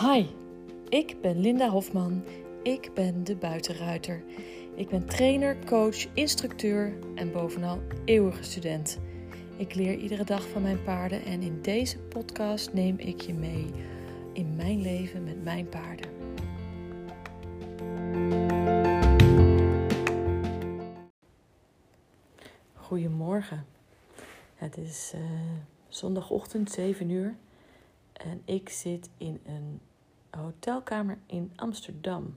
Hi, ik ben Linda Hofman. Ik ben de buitenruiter. Ik ben trainer, coach, instructeur en bovenal eeuwige student. Ik leer iedere dag van mijn paarden en in deze podcast neem ik je mee in mijn leven met mijn paarden. Goedemorgen. Het is uh, zondagochtend 7 uur en ik zit in een hotelkamer in Amsterdam.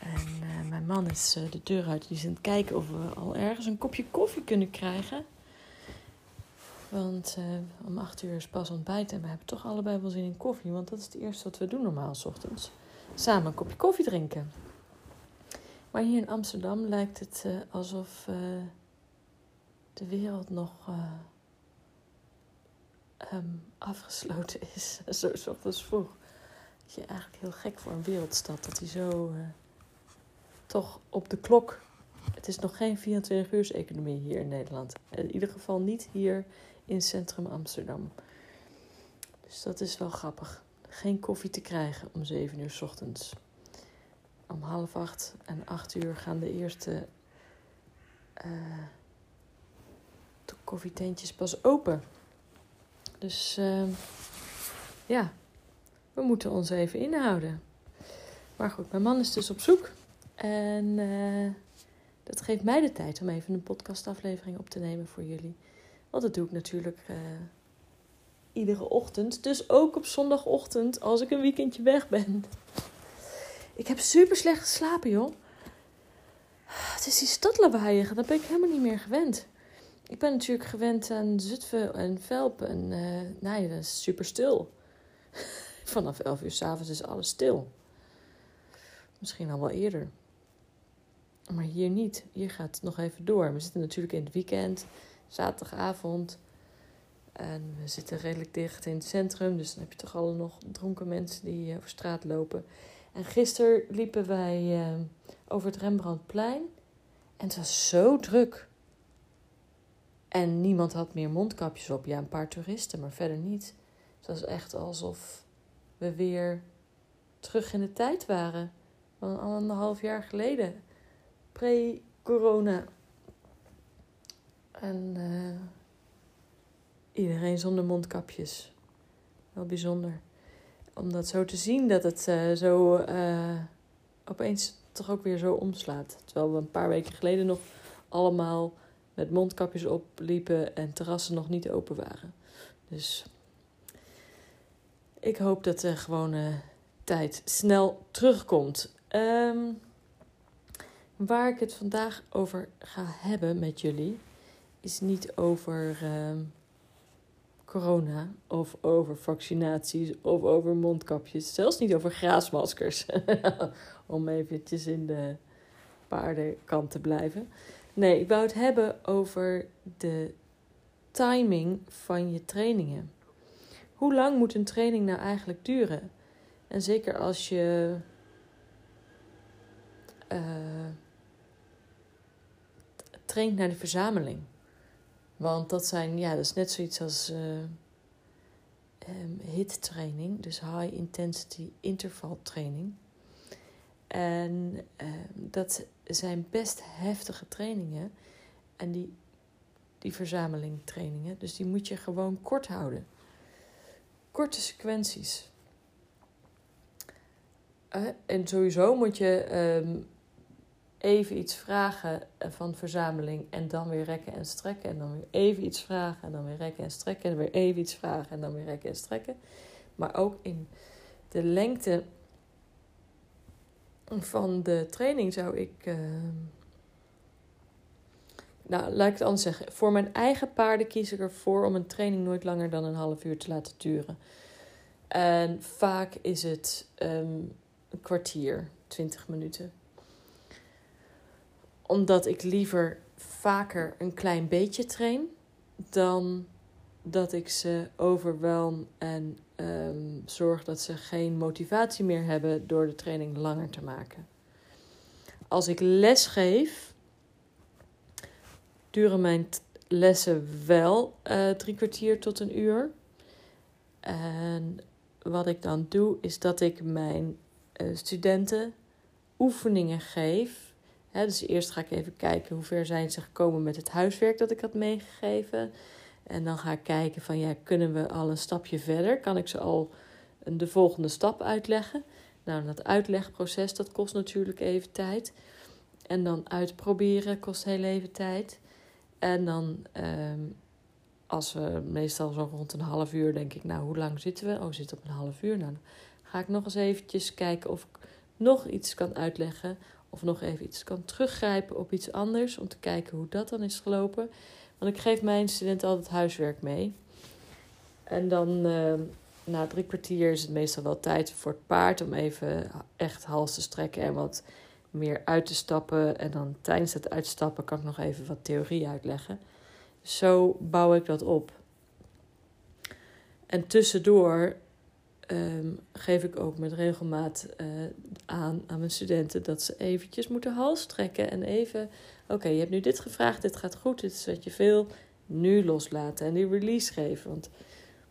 En uh, mijn man is uh, de deur uit. Die is aan het kijken of we al ergens een kopje koffie kunnen krijgen. Want uh, om acht uur is pas ontbijt en we hebben toch allebei wel zin in koffie. Want dat is het eerste wat we doen normaal s ochtends. Samen een kopje koffie drinken. Maar hier in Amsterdam lijkt het alsof de wereld nog um, afgesloten is. zo s ochtends vroeg. Dat je eigenlijk heel gek voor een wereldstad. Dat hij zo uh, toch op de klok. Het is nog geen 24 uur economie hier in Nederland. In ieder geval niet hier in centrum Amsterdam. Dus dat is wel grappig. Geen koffie te krijgen om 7 uur s ochtends. Om half acht en acht uur gaan de eerste uh, koffietentjes pas open. Dus uh, ja, we moeten ons even inhouden. Maar goed, mijn man is dus op zoek. En uh, dat geeft mij de tijd om even een podcastaflevering op te nemen voor jullie. Want dat doe ik natuurlijk uh, iedere ochtend. Dus ook op zondagochtend als ik een weekendje weg ben. Ik heb super slecht geslapen, joh. Het is die stadlawaaien, dat ben ik helemaal niet meer gewend ik ben natuurlijk gewend aan Zutphen en Velp. En uh, nee, dat is super stil. Vanaf 11 uur s'avonds is alles stil. Misschien al wel eerder. Maar hier niet. Hier gaat het nog even door. We zitten natuurlijk in het weekend, zaterdagavond. En we zitten redelijk dicht in het centrum. Dus dan heb je toch alle nog dronken mensen die over straat lopen. En gisteren liepen wij uh, over het Rembrandtplein. En het was zo druk. En niemand had meer mondkapjes op. Ja, een paar toeristen, maar verder niet. Het was echt alsof we weer terug in de tijd waren. Van anderhalf jaar geleden. Pre-corona. En uh, iedereen zonder mondkapjes. Wel bijzonder. Om dat zo te zien dat het uh, zo uh, opeens toch ook weer zo omslaat. Terwijl we een paar weken geleden nog allemaal met mondkapjes opliepen en terrassen nog niet open waren. Dus ik hoop dat de gewone tijd snel terugkomt. Um, waar ik het vandaag over ga hebben met jullie, is niet over uh, corona of over vaccinaties of over mondkapjes. Zelfs niet over graasmaskers. Om eventjes in de paardenkant te blijven. Nee, ik wou het hebben over de timing van je trainingen. Hoe lang moet een training nou eigenlijk duren? En zeker als je uh, traint naar de verzameling. Want dat zijn, ja, dat is net zoiets als uh, um, HIT training, dus high intensity interval training. En uh, dat zijn best heftige trainingen. En die, die verzameling trainingen. Dus die moet je gewoon kort houden. Korte sequenties. Uh, en sowieso moet je um, even iets vragen van verzameling en dan weer rekken en strekken. En dan weer even iets vragen en dan weer rekken en strekken. En weer even iets vragen en dan weer rekken en strekken. Maar ook in de lengte van de training zou ik. Uh, nou, laat ik het anders zeggen. Voor mijn eigen paarden kies ik ervoor om een training nooit langer dan een half uur te laten duren. En vaak is het um, een kwartier, twintig minuten. Omdat ik liever vaker een klein beetje train dan dat ik ze overwelm en um, zorg dat ze geen motivatie meer hebben door de training langer te maken. Als ik les geef, duren mijn lessen wel uh, drie kwartier tot een uur. En wat ik dan doe, is dat ik mijn uh, studenten oefeningen geef. dus eerst ga ik even kijken hoe ver zijn ze gekomen met het huiswerk dat ik had meegegeven. En dan ga ik kijken van ja, kunnen we al een stapje verder? Kan ik ze al de volgende stap uitleggen? Nou, dat uitlegproces dat kost natuurlijk even tijd. En dan uitproberen kost heel even tijd. En dan, ehm, als we meestal zo rond een half uur, denk ik, nou, hoe lang zitten we? Oh, we zitten op een half uur. Nou, dan ga ik nog eens eventjes kijken of ik nog iets kan uitleggen. Of nog even iets kan teruggrijpen op iets anders. Om te kijken hoe dat dan is gelopen. Ik geef mijn studenten altijd huiswerk mee. En dan uh, na drie kwartier is het meestal wel tijd voor het paard om even echt hals te strekken en wat meer uit te stappen. En dan tijdens het uitstappen kan ik nog even wat theorie uitleggen. Zo bouw ik dat op. En tussendoor ehm, geef ik ook met regelmaat uh, aan aan mijn studenten dat ze eventjes moeten hals trekken en even Oké, je hebt nu dit gevraagd, dit gaat goed, dit is wat je veel. Nu loslaten en die release geven. Want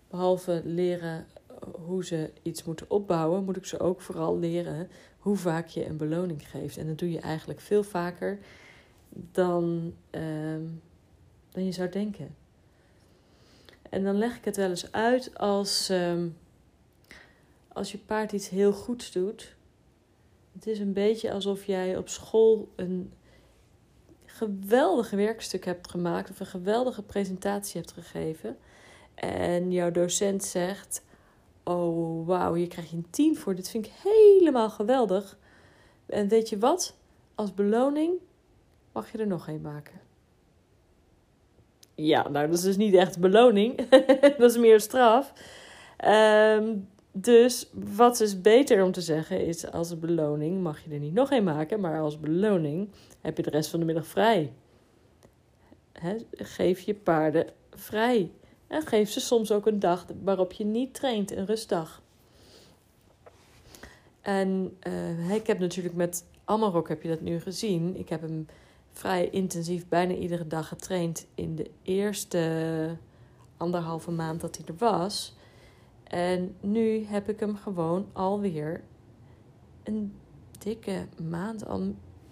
behalve leren hoe ze iets moeten opbouwen, moet ik ze ook vooral leren hoe vaak je een beloning geeft. En dat doe je eigenlijk veel vaker dan, ehm, dan je zou denken. En dan leg ik het wel eens uit als, ehm, als je paard iets heel goeds doet. Het is een beetje alsof jij op school een geweldig werkstuk hebt gemaakt of een geweldige presentatie hebt gegeven. En jouw docent zegt: Oh, wauw, hier krijg je een 10 voor. Dit vind ik helemaal geweldig. En weet je wat? Als beloning mag je er nog een maken. Ja, nou, dat is dus niet echt beloning. dat is meer straf. Um, dus wat is beter om te zeggen is: als beloning mag je er niet nog een maken, maar als beloning heb je de rest van de middag vrij. geef je paarden vrij. En geef ze soms ook een dag waarop je niet traint, een rustdag. En uh, ik heb natuurlijk met Amarok heb je dat nu gezien. Ik heb hem vrij intensief bijna iedere dag getraind in de eerste anderhalve maand dat hij er was. En nu heb ik hem gewoon alweer een dikke maand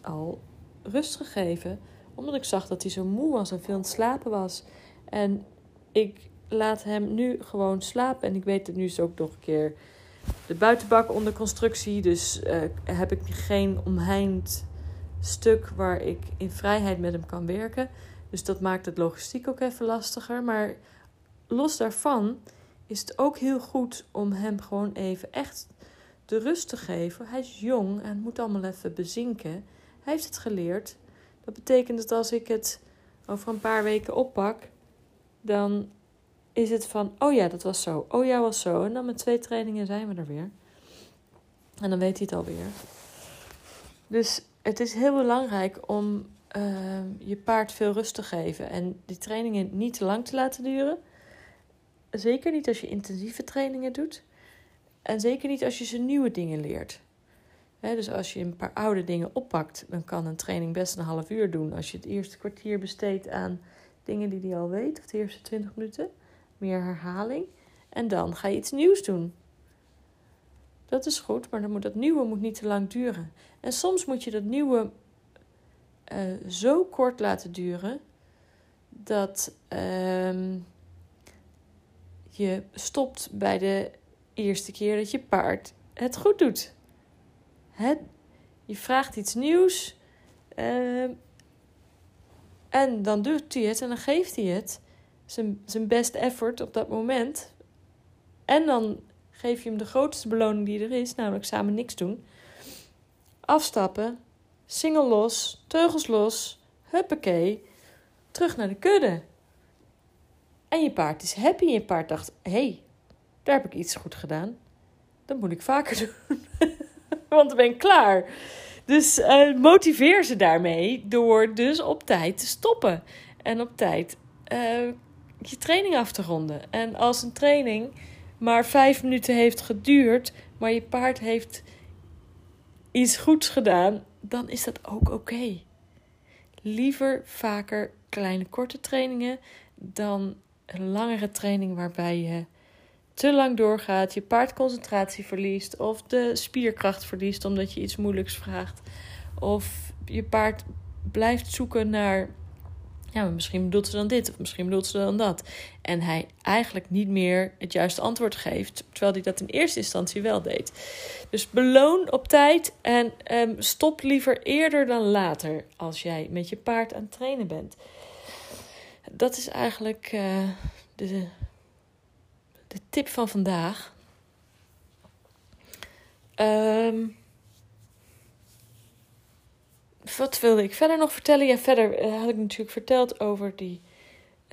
al, rust gegeven. Omdat ik zag dat hij zo moe was en veel aan het slapen was. En ik laat hem nu gewoon slapen. En ik weet dat nu is ook nog een keer de buitenbak onder constructie. Dus uh, heb ik geen omheind stuk waar ik in vrijheid met hem kan werken. Dus dat maakt het logistiek ook even lastiger. Maar los daarvan is het ook heel goed om hem gewoon even echt de rust te geven. Hij is jong en moet allemaal even bezinken. Hij heeft het geleerd. Dat betekent dat als ik het over een paar weken oppak, dan is het van: oh ja, dat was zo. Oh ja, was zo. En dan met twee trainingen zijn we er weer. En dan weet hij het alweer. Dus het is heel belangrijk om uh, je paard veel rust te geven en die trainingen niet te lang te laten duren. Zeker niet als je intensieve trainingen doet. En zeker niet als je ze nieuwe dingen leert. dus als je een paar oude dingen oppakt, dan kan een training best een half uur doen. Als je het eerste kwartier besteedt aan dingen die hij al weet, of de eerste twintig minuten, meer herhaling. En dan ga je iets nieuws doen. Dat is goed, maar dan moet dat nieuwe moet niet te lang duren. En soms moet je dat nieuwe uh, zo kort laten duren dat. Uh, je stopt bij de eerste keer dat je paard het goed doet. Je vraagt iets nieuws uh, en dan doet hij het en dan geeft hij het. Zijn, zijn best effort op dat moment. En dan geef je hem de grootste beloning die er is, namelijk samen niks doen. Afstappen, singel los, teugels los, huppakee, terug naar de kudde. En je paard is happy. En je paard dacht: hé, hey, daar heb ik iets goed gedaan. Dat moet ik vaker doen. Want dan ben ik klaar. Dus uh, motiveer ze daarmee door dus op tijd te stoppen. En op tijd uh, je training af te ronden. En als een training maar vijf minuten heeft geduurd, maar je paard heeft iets goeds gedaan, dan is dat ook oké. Liever vaker kleine korte trainingen dan een langere training waarbij je te lang doorgaat, je paard concentratie verliest of de spierkracht verliest omdat je iets moeilijks vraagt. Of je paard blijft zoeken naar, ja, misschien bedoelt ze dan dit of misschien bedoelt ze dan dat. En hij eigenlijk niet meer het juiste antwoord geeft, terwijl hij dat in eerste instantie wel deed. Dus beloon op tijd en um, stop liever eerder dan later als jij met je paard aan het trainen bent. Dat is eigenlijk uh, de de tip van vandaag. Um, wat wilde ik verder nog vertellen? Ja, verder eh, had ik natuurlijk verteld over die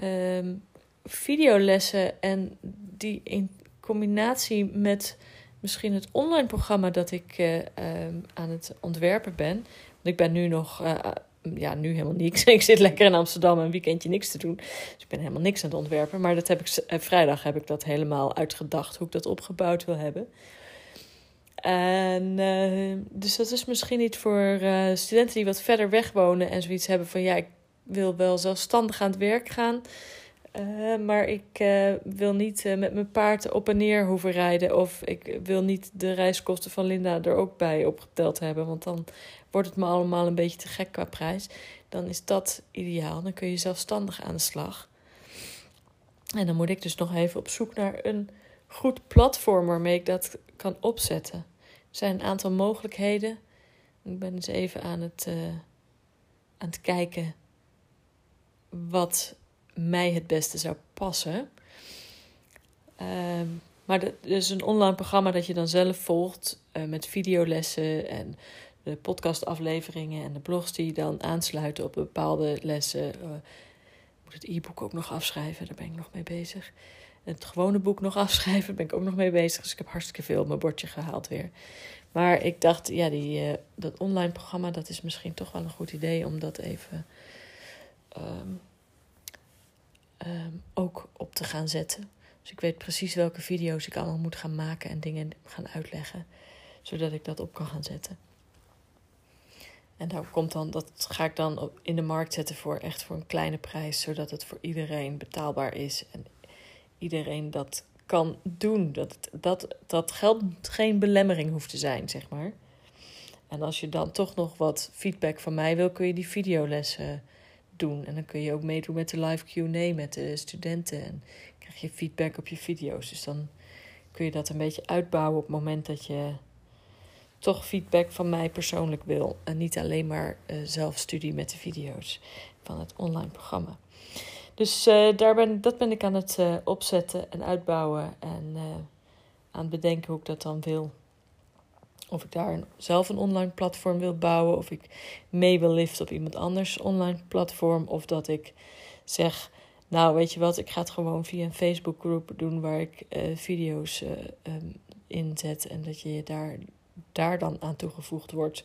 um, videolessen en die in combinatie met misschien het online programma dat ik uh, um, aan het ontwerpen ben. Want ik ben nu nog ja, nu helemaal niks. ik zit lekker in Amsterdam een weekendje niks te doen. Dus ik ben helemaal niks aan het ontwerpen. Maar dat heb ik, eh, vrijdag heb ik dat helemaal uitgedacht, hoe ik dat opgebouwd wil hebben. En uh, dus dat is misschien niet voor uh, studenten die wat verder weg wonen en zoiets hebben van ja, ik wil wel zelfstandig aan het werk gaan. Maar ik wil niet met mijn paard op en neer hoeven rijden. Of ik wil niet de reiskosten van Linda er ook bij opgeteld hebben. Want dan wordt het me allemaal een beetje te gek qua prijs, dan is dat ideaal. Dan kun je zelfstandig aan de slag. En dan moet ik dus nog even op zoek naar een goed platform waarmee ik dat kan opzetten. Er zijn een aantal mogelijkheden. Ik ben dus even aan het, uh, aan het kijken wat mij het beste zou passen. Uh, maar dat is een online programma dat je dan zelf volgt uh, met videolessen en de podcastafleveringen en de blogs die dan aansluiten op bepaalde lessen. Uh, moet het e-book ook nog afschrijven, daar ben ik nog mee bezig. Het gewone boek nog afschrijven, daar ben ik ook nog mee bezig. Dus ik heb hartstikke veel op mijn bordje gehaald weer. Maar ik dacht, ja, die, uh, dat online programma, dat is misschien toch wel een goed idee om dat even um, um, ook op te gaan zetten. Dus ik weet precies welke video's ik allemaal moet gaan maken en dingen gaan uitleggen. Zodat ik dat op kan gaan zetten. En daar komt dan, dat ga ik dan in de markt zetten voor echt voor een kleine prijs, zodat het voor iedereen betaalbaar is en iedereen dat kan doen. Dat, dat, dat geld geen belemmering hoeft te zijn, zeg maar. En als je dan toch nog wat feedback van mij wil, kun je die videolessen doen. En dan kun je ook meedoen met de live QA met de studenten. En krijg je feedback op je video's. Dus dan kun je dat een beetje uitbouwen op het moment dat je toch feedback van mij persoonlijk wil. En niet alleen maar uh, zelf studie met de video's van het online programma. Dus uh, daar ben, dat ben ik aan het uh, opzetten en uitbouwen. En aan het bedenken hoe ik dat dan wil. Of ik daar zelf een online platform wil bouwen. Of ik mee wil liften op iemand anders online platform. Of dat ik zeg, nou weet je wat, ik ga het gewoon via een Facebookgroep doen waar ik video's um, inzet. En dat je je daar daar dan aan toegevoegd wordt.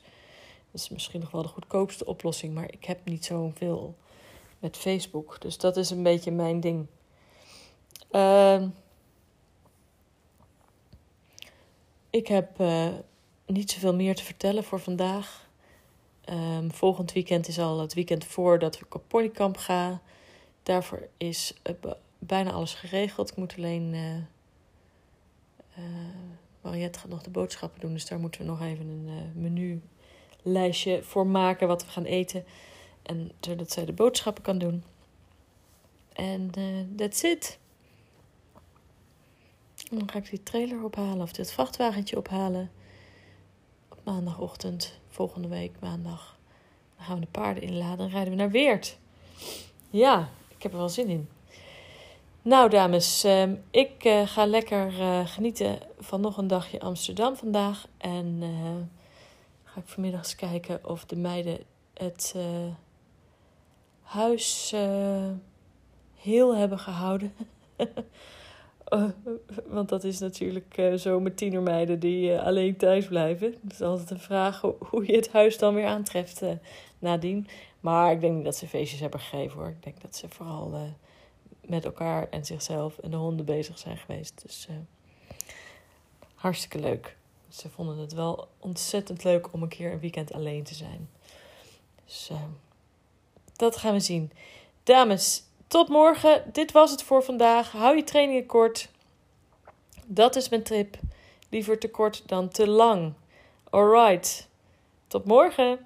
Dat is misschien nog wel de goedkoopste oplossing, maar ik heb niet zoveel met Facebook. Dus dat is een beetje mijn ding. Uh, ik heb uh, niet zoveel meer te vertellen voor vandaag. Um, volgend weekend is al het weekend voordat ik op ponykamp ga. Daarvoor is uh, bijna alles geregeld. Ik moet alleen uh, Mariette gaat nog de boodschappen doen, dus daar moeten we nog even een uh, menulijstje voor maken wat we gaan eten. En zodat zij de boodschappen kan doen. En uh, that's it. dan ga ik die trailer ophalen of dit vrachtwagentje ophalen. Op maandagochtend, volgende week maandag. Dan gaan we de paarden inladen en rijden we naar Weert. Ja, ik heb er wel zin in. Nou, dames, ehm, ik uh, ga lekker uh, genieten van nog een dagje Amsterdam vandaag. En uh, ga ik vanmiddag eens kijken of de meiden het huis heel hebben gehouden. Want dat is natuurlijk zo met tienermeiden die alleen thuis blijven. Het is altijd een vraag hoe je het huis dan weer aantreft nadien. Maar ik denk niet dat ze feestjes hebben gegeven hoor. Ik denk dat ze vooral met elkaar en zichzelf en de honden bezig zijn geweest. Dus uh, hartstikke leuk. Ze vonden het wel ontzettend leuk om een keer een weekend alleen te zijn. Dus uh, dat gaan we zien. Dames, tot morgen. Dit was het voor vandaag. Hou je trainingen kort. Dat is mijn tip. Liever te kort dan te lang. Alright. Tot morgen.